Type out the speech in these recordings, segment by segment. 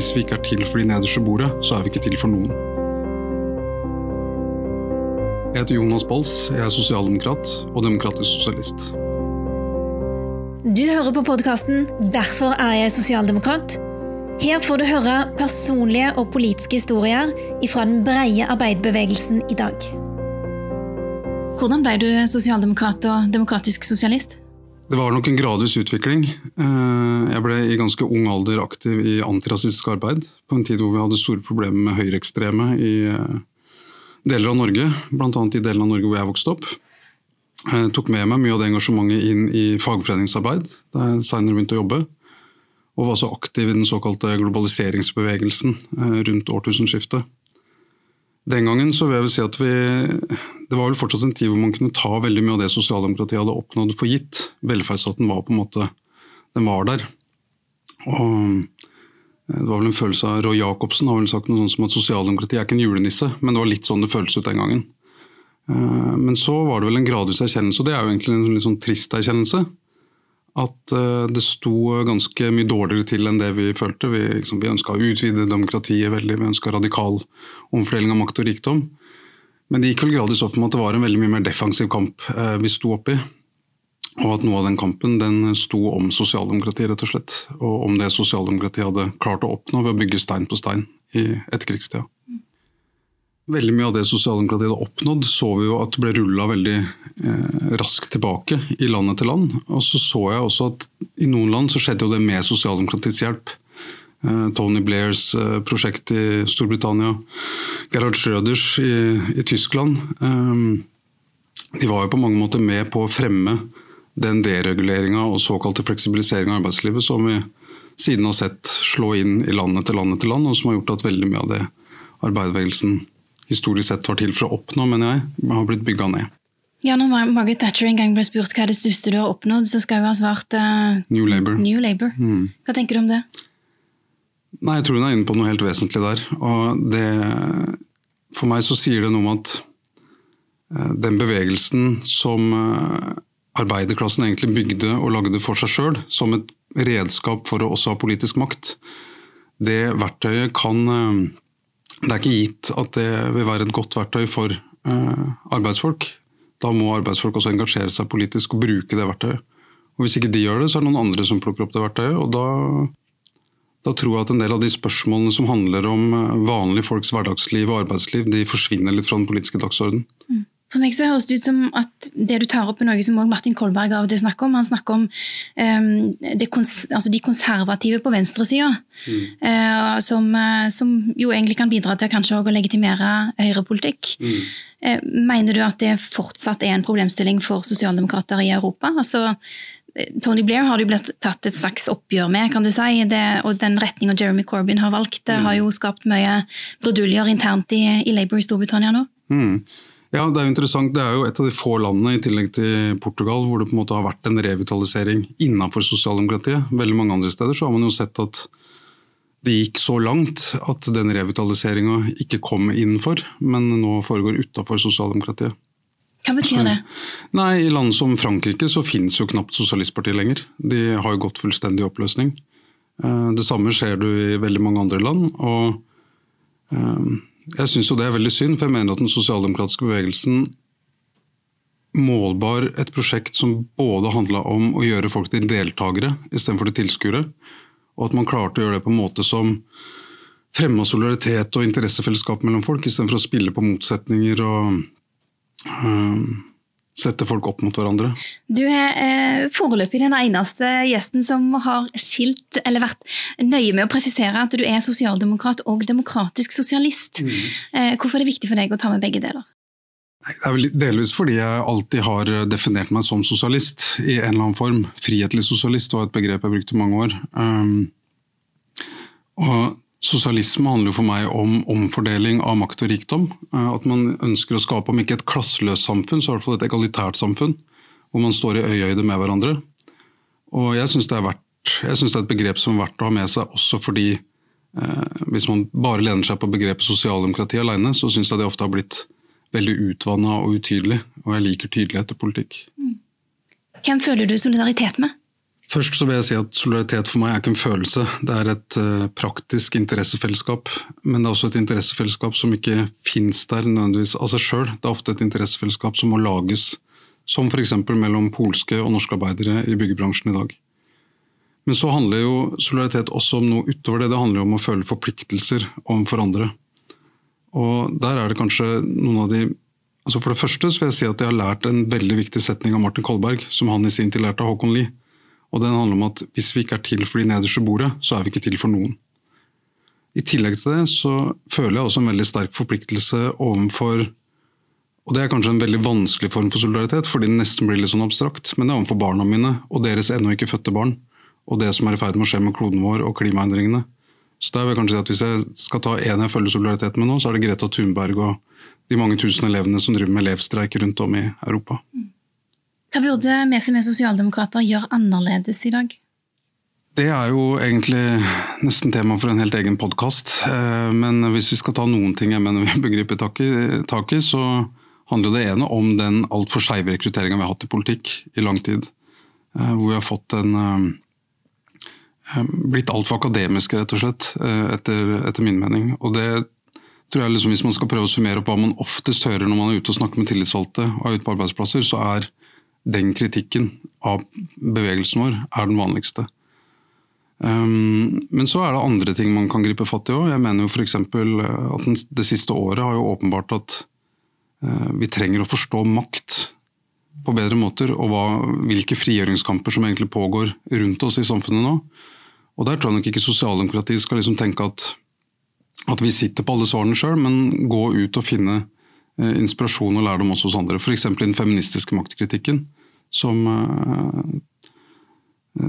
hvis vi ikke er til for de nederste bordet, så er vi ikke til for noen. Jeg heter Jonas Bals, jeg er sosialdemokrat og demokratisk sosialist. Du hører på podkasten 'Derfor er jeg sosialdemokrat'. Her får du høre personlige og politiske historier fra den breie arbeiderbevegelsen i dag. Hvordan ble du sosialdemokrat og demokratisk sosialist? Det var nok en gradvis utvikling. Eh, jeg ble i ganske ung alder aktiv i antirasistisk arbeid. På en tid hvor vi hadde store problemer med høyreekstreme i eh, deler av Norge. Bl.a. i delen av Norge hvor jeg vokste opp. Jeg eh, tok med meg mye av det engasjementet inn i fagforeningsarbeid, da jeg senere begynte å jobbe. Og var så aktiv i den såkalte globaliseringsbevegelsen rundt årtusenskiftet. Den gangen så vil jeg vel si at vi Det var vel fortsatt en tid hvor man kunne ta veldig mye av det sosialdemokratiet hadde oppnådd for gitt. Velferdsstaten var på en måte Den var der. Og eh, det var vel en følelse av Roy Jacobsen har vel sagt noe sånt som at sosialdemokratiet er ikke en julenisse, men det var litt sånn det føltes ut den gangen. Eh, men så var det vel en gradvis erkjennelse, og det er jo egentlig en litt sånn trist erkjennelse. At eh, det sto ganske mye dårligere til enn det vi følte. Vi, liksom, vi ønska å utvide demokratiet veldig, vi ønska radikal omfordeling av makt og rikdom. Men det gikk vel gradvis opp med at det var en veldig mye mer defensiv kamp eh, vi sto oppi. Og at noe av den kampen den sto om sosialdemokratiet, rett og slett. Og om det sosialdemokratiet hadde klart å oppnå ved å bygge stein på stein i etterkrigstida. Veldig mye av det sosialdemokratiet hadde oppnådd, så vi jo at ble rulla veldig eh, raskt tilbake i land etter land. Og så så jeg også at i noen land så skjedde jo det med sosialdemokratiets hjelp. Eh, Tony Blairs eh, prosjekt i Storbritannia, Gerhard Schröders i, i Tyskland. Eh, de var jo på mange måter med på å fremme den dereguleringa og såkalte fleksibilisering av arbeidslivet som vi siden har sett slå inn i land etter land etter land, og som har gjort at veldig mye av det arbeiderbevegelsen historisk sett var til for å oppnå, men jeg har blitt bygga ned. Ja, når Margaret Thatcher en gang ble spurt hva er det største du har oppnådd, så skal hun ha svart uh, New Labour. New Labour. Mm. Hva tenker du om det? Nei, Jeg tror hun er inne på noe helt vesentlig der. Og det, for meg så sier det noe om at uh, den bevegelsen som uh, arbeiderklassen egentlig bygde og lagde for seg sjøl, som et redskap for å også ha politisk makt, det verktøyet kan det er ikke gitt at det vil være et godt verktøy for uh, arbeidsfolk. Da må arbeidsfolk også engasjere seg politisk og bruke det verktøyet. Og Hvis ikke de gjør det, så er det noen andre som plukker opp det verktøyet. og da, da tror jeg at en del av de spørsmålene som handler om eh, vanlige folks hverdagsliv og arbeidsliv, de forsvinner litt fra den politiske dagsordenen. Mm. For meg så høres det ut som at det du tar opp er noe som også Martin Kolberg av og til snakker om. Han snakker om um, kons altså de konservative på venstresida, mm. uh, som, uh, som, jo egentlig kan bidra til kanskje å legitimere høyrepolitikk. Mm. Uh, mener du at det fortsatt er en problemstilling for sosialdemokrater i Europa? Altså, Tony Blair har det jo blitt tatt et slags oppgjør med, kan du si. Det, og den retninga Jeremy Corbyn har valgt, det har jo skapt mye bruduljer internt i, i Labour i Storbritannia nå. Mm. Ja, Det er jo interessant. Det er jo et av de få landene i tillegg til Portugal hvor det på en måte har vært en revitalisering innenfor sosialdemokratiet. Veldig mange andre steder så har man jo sett at det gikk så langt at den revitaliseringa ikke kom innenfor, men nå foregår utafor sosialdemokratiet. Hva betyr det? Nei, I land som Frankrike så finnes jo knapt sosialistpartiet lenger. De har jo gått fullstendig oppløsning. Eh, det samme skjer du i veldig mange andre land. og eh, jeg syns jo det er veldig synd, for jeg mener at den sosialdemokratiske bevegelsen målbar et prosjekt som både handla om å gjøre folk til deltakere istedenfor til tilskuere, og at man klarte å gjøre det på en måte som fremma solidaritet og interessefellesskap mellom folk, istedenfor å spille på motsetninger og øh, sette folk opp mot hverandre. Du er eh, foreløpig den eneste gjesten som har skilt, eller vært nøye med å presisere at du er sosialdemokrat og demokratisk sosialist. Mm. Eh, hvorfor er det viktig for deg å ta med begge deler? Det er vel delvis fordi jeg alltid har definert meg som sosialist i en eller annen form. Frihetlig sosialist var et begrep jeg brukte i mange år. Um, og Sosialisme handler jo for meg om omfordeling av makt og rikdom. Eh, at man ønsker å skape, om ikke et klasseløst samfunn, så i hvert fall et egalitært samfunn. Hvor man står i øyehøyde med hverandre. Og jeg syns det, det, er et begrep som er verdt å ha med seg, også fordi eh, hvis man bare lener seg på begrepet sosialdemokrati alene, så syns jeg det ofte har blitt veldig utvanna og utydelig. Og jeg liker tydelighet i politikk. Hvem føler du solidaritet med? Først så vil jeg si at solidaritet for meg er ikke en følelse. Det er et uh, praktisk interessefellesskap. Men det er også et interessefellesskap som ikke fins der nødvendigvis av seg sjøl. Det er ofte et interessefellesskap som må lages, som f.eks. mellom polske og norske arbeidere i byggebransjen i dag. Men så handler jo solidaritet også om noe utover det. Det handler jo om å føle forpliktelser overfor andre. Og der er det kanskje noen av de altså For det første så vil jeg si at jeg har lært en veldig viktig setning av Martin Kolberg, som han i sin tid lærte av Håkon Lie og den handler om at hvis vi ikke er til for de nederste bordet, så er vi ikke til for noen. I tillegg til det så føler jeg også en veldig sterk forpliktelse overfor og Det er kanskje en veldig vanskelig form for solidaritet, fordi det nesten blir litt sånn abstrakt, men det er overfor barna mine og deres ennå ikke fødte barn. Og det som er i ferd med å skje med kloden vår og klimaendringene. Så der vil jeg kanskje si at Hvis jeg skal ta en jeg følger solidaritet med nå, så er det Greta Thunberg og de mange tusen elevene som driver med elevstreik rundt om i Europa. Mm. Hva burde vi som er sosialdemokrater gjøre annerledes i dag? Det er jo egentlig nesten tema for en helt egen podkast. Eh, men hvis vi skal ta noen ting jeg mener vi bør tak i, så handler det ene om den altfor skeive rekrutteringa vi har hatt i politikk i lang tid. Eh, hvor vi har fått en eh, blitt altfor akademiske, rett og slett, etter, etter, min mening. Og det tror jeg liksom, Hvis man skal prøve å summere opp hva man oftest hører når man er ute og snakker med tillitsvalgte og er ute på arbeidsplasser, så er den kritikken av bevegelsen vår er den vanligste. Um, men så er det andre ting man kan gripe fatt i òg. Jeg mener jo f.eks. at det siste året har jo åpenbart at uh, vi trenger å forstå makt på bedre måter, og hva, hvilke frigjøringskamper som egentlig pågår rundt oss i samfunnet nå. Og Der tror jeg nok ikke sosialdemokratiet skal liksom tenke at, at vi sitter på alle svarene sjøl, men gå ut og finne Eh, inspirasjon og lærdom også hos andre. F.eks. i den feministiske maktkritikken, som, eh,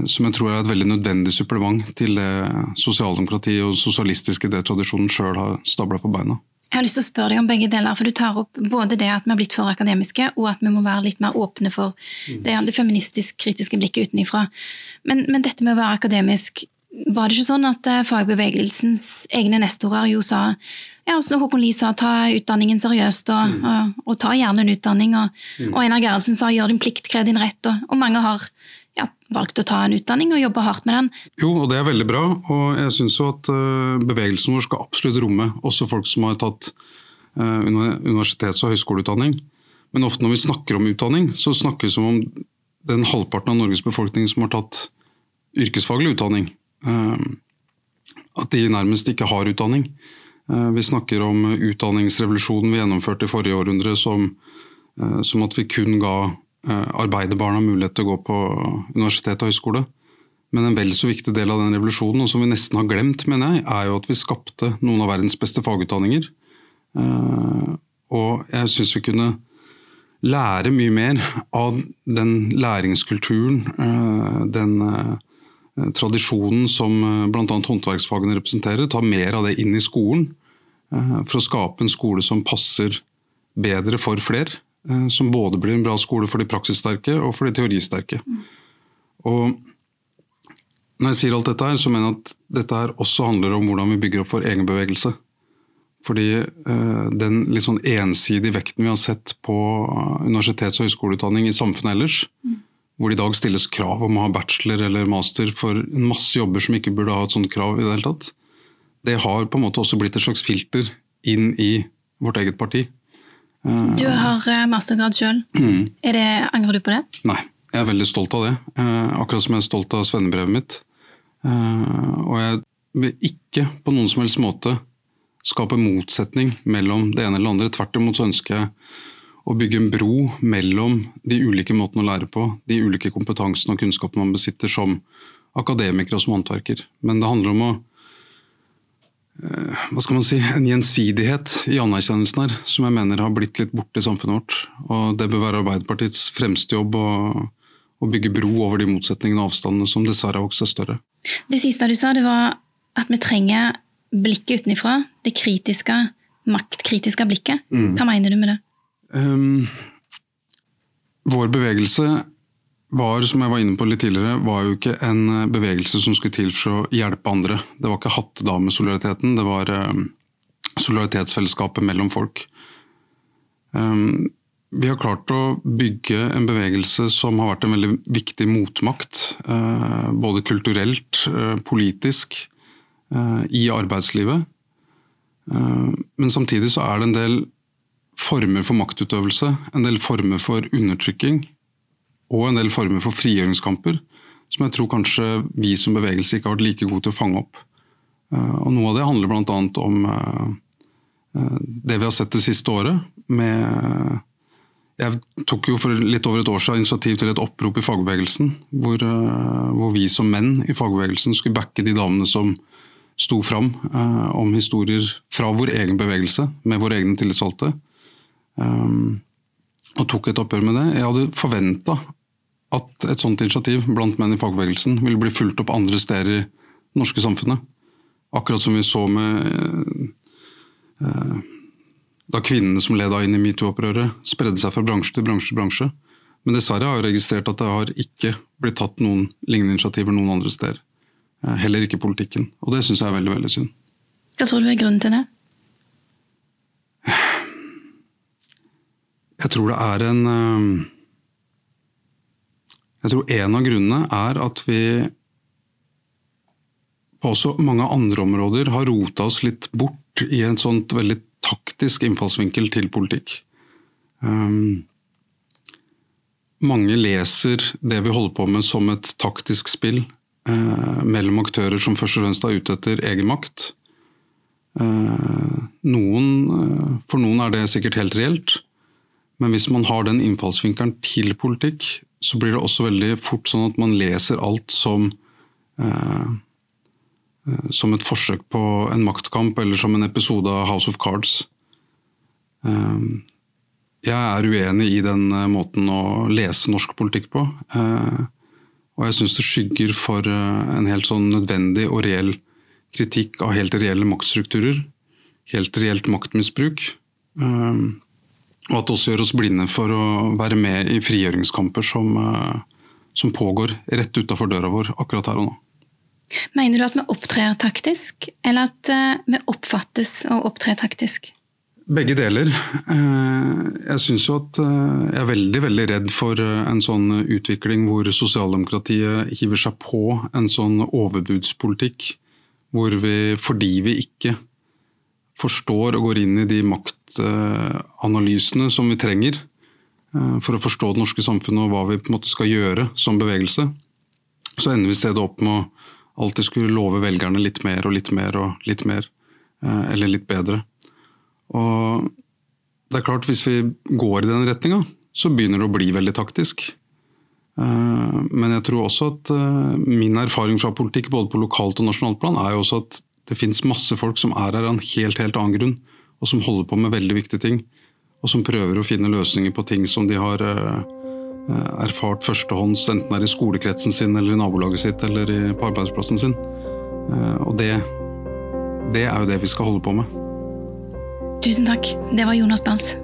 som jeg tror er et veldig nødvendig supplement til det sosialdemokratiet og sosialistiske idétradisjonen sjøl har stabla på beina. Jeg har lyst til å spørre deg om begge deler, for Du tar opp både det at vi har blitt for akademiske, og at vi må være litt mer åpne for det, det feministisk-kritiske blikket utenifra. Men, men, dette med å være akademisk, var det ikke sånn at eh, fagbevegelsens egne nestorer jo sa ja, så Håkon Lie sa ta utdanningen seriøst, og, mm. og, og, ta gjerne en utdanning. Og, mm. og Einar Gerhardsen sa gjør din plikt, krev din rett. Og, mange har ja, valgt å ta en utdanning og jobbe hardt med den. Jo, og det er veldig bra. Og jeg syns jo at uh, bevegelsen vår skal absolutt romme også folk som har tatt uh, universitets- og høyskoleutdanning. Men ofte når vi snakker om utdanning, så snakker vi som om den halvparten av Norges befolkning som har tatt yrkesfaglig utdanning. Uh, at de nærmest ikke har utdanning. Eh, vi snakker om utdanningsrevolusjonen vi gjennomførte i forrige århundre, som, eh, som at vi kun ga eh, arbeiderbarna mulighet til å gå på universitet og høyskole. Men en vel så viktig del av den revolusjonen, og som vi nesten har glemt, mener jeg, er jo at vi skapte noen av verdens beste fagutdanninger. Og jeg syns vi kunne lære mye mer av den læringskulturen, den tradisjonen som eh, bl.a. håndverksfagene representerer, ta mer av det inn i skolen. Eh, for å skape en skole som passer bedre for flere. Som både blir en bra skole for de praksissterke og for de teoristerke. Og når jeg sier alt dette, her, så mener jeg at dette her også handler om hvordan vi bygger opp vår egen bevegelse. Fordi den litt sånn ensidige vekten vi har sett på universitets- og høyskoleutdanning i samfunnet ellers, mm hvor det i dag stilles krav om å ha bachelor eller master for en masse jobber som ikke burde ha et sånt krav i det hele tatt. Det har på en måte også blitt et slags filter inn i vårt eget parti. Du har eh, mastergrad sjøl. Mm. Angrer du på det? Nei, jeg er veldig stolt av det. Eh, akkurat som jeg er stolt av svennebrevet mitt. Eh, og jeg vil ikke på noen som helst måte skape motsetning mellom det ene eller det andre. Tvert imot så ønsker jeg å bygge en bro mellom de ulike måtene å lære på, de ulike kompetansene og kunnskapene man besitter som akademiker og som håndverker. Men det handler om å eh, hva skal man si, en gjensidighet i anerkjennelsen her, som jeg mener har blitt litt borte i samfunnet vårt. Og Det bør være Arbeiderpartiets fremste jobb å, å bygge bro over de motsetningene og avstandene som dessverre har vokst seg større. Det siste du sa, det var at vi trenger blikket utenfra. Det kritiske, maktkritiske blikket. Mm. Hva mener du med det? Um, vår bevegelse var, som jeg var inne på litt tidligere, var jo ikke en eh, bevegelse som skulle til for å hjelpe andre. Det var ikke hattedamesolidariteten, det var um, solidaritetsfellesskapet mellom folk. Um, Vi har klart å bygge en bevegelse som har vært en veldig viktig motmakt. Både kulturelt, politisk, i arbeidslivet. Men samtidig så er det en del former for maktutøvelse, en del former for undertrykking og en del former for frigjøringskamper som jeg tror kanskje vi som bevegelse ikke har vært like gode til å fange opp. Eh, og Noe av det handler bl.a. om eh, eh, det vi har sett det siste året. med jeg tok jo for litt over et år siden initiativ til et opprop i fagbevegelsen, hvor, hvor vi som menn i fagbevegelsen skulle backe de damene som sto fram eh, om historier fra vår egen bevegelse, med våre egne tillitsvalgte. Um, og tok et oppgjør med det. Jeg hadde forventa at et sånt initiativ blant menn i fagbevegelsen ville bli fulgt opp andre steder i det norske samfunnet. Akkurat som vi så med uh, da kvinnene som leda inn i metoo-opprøret, spredde seg fra bransje til bransje til bransje. Men dessverre har jeg registrert at det har ikke blitt tatt noen lignende initiativer noen andre steder. Uh, heller ikke politikken. Og det syns jeg er veldig, veldig synd. Hva tror du er grunnen til det? Jeg tror det er en eh, Jeg tror en av grunnene er at vi på også mange andre områder har rota oss litt bort i en sånt veldig taktisk innfallsvinkel til politikk. Um, mange leser det vi holder på med som et taktisk spill eh, mellom aktører som først og fremst er ute etter egen makt. Eh, noen, uh, for noen er det sikkert helt reelt, men hvis man har den innfallsvinkelen til politikk, så blir det også veldig fort sånn at man leser alt som eh, eh, som et forsøk på en maktkamp eller som en episode av House of Cards. Eh, jeg er uenig i den eh, måten å lese norsk politikk på. Eh, og jeg syns det skygger for eh, en helt sånn nødvendig og reell kritikk av helt reelle maktstrukturer. Helt reelt maktmisbruk. Og at det også gjør oss blinde for å være med i frigjøringskamper som, eh, som pågår rett utafor døra vår akkurat her og nå. Mener du at vi opptrer taktisk, eller at eh, vi oppfattes å opptre taktisk? Begge deler. Eh, jeg syns jo at jeg er veldig veldig redd for en sånn utvikling hvor sosialdemokratiet hiver seg på en sånn overbudspolitikk. Hvor vi, fordi vi ikke forstår og går inn i de maktanalysene som vi trenger eh, for å forstå det norske samfunnet og hva vi på en måte skal gjøre som bevegelse, så ender vi stedet opp med å alltid skulle love velgerne litt mer og litt mer og litt mer, eh, eller litt bedre. Og det er klart, hvis vi går i den retninga, så begynner det å bli veldig taktisk. Eh, men jeg tror også at min erfaring fra politikk både på lokalt og nasjonalt plan er jo også at det fins masse folk som er her av en helt, helt annen grunn, og som holder på med veldig viktige ting. Og som prøver å finne løsninger på ting som de har uh, erfart førstehånds, enten det er i skolekretsen sin eller i nabolaget sitt eller på arbeidsplassen sin. Uh, og det, det er jo det vi skal holde på med. Tusen takk. Det var Jonas Berns.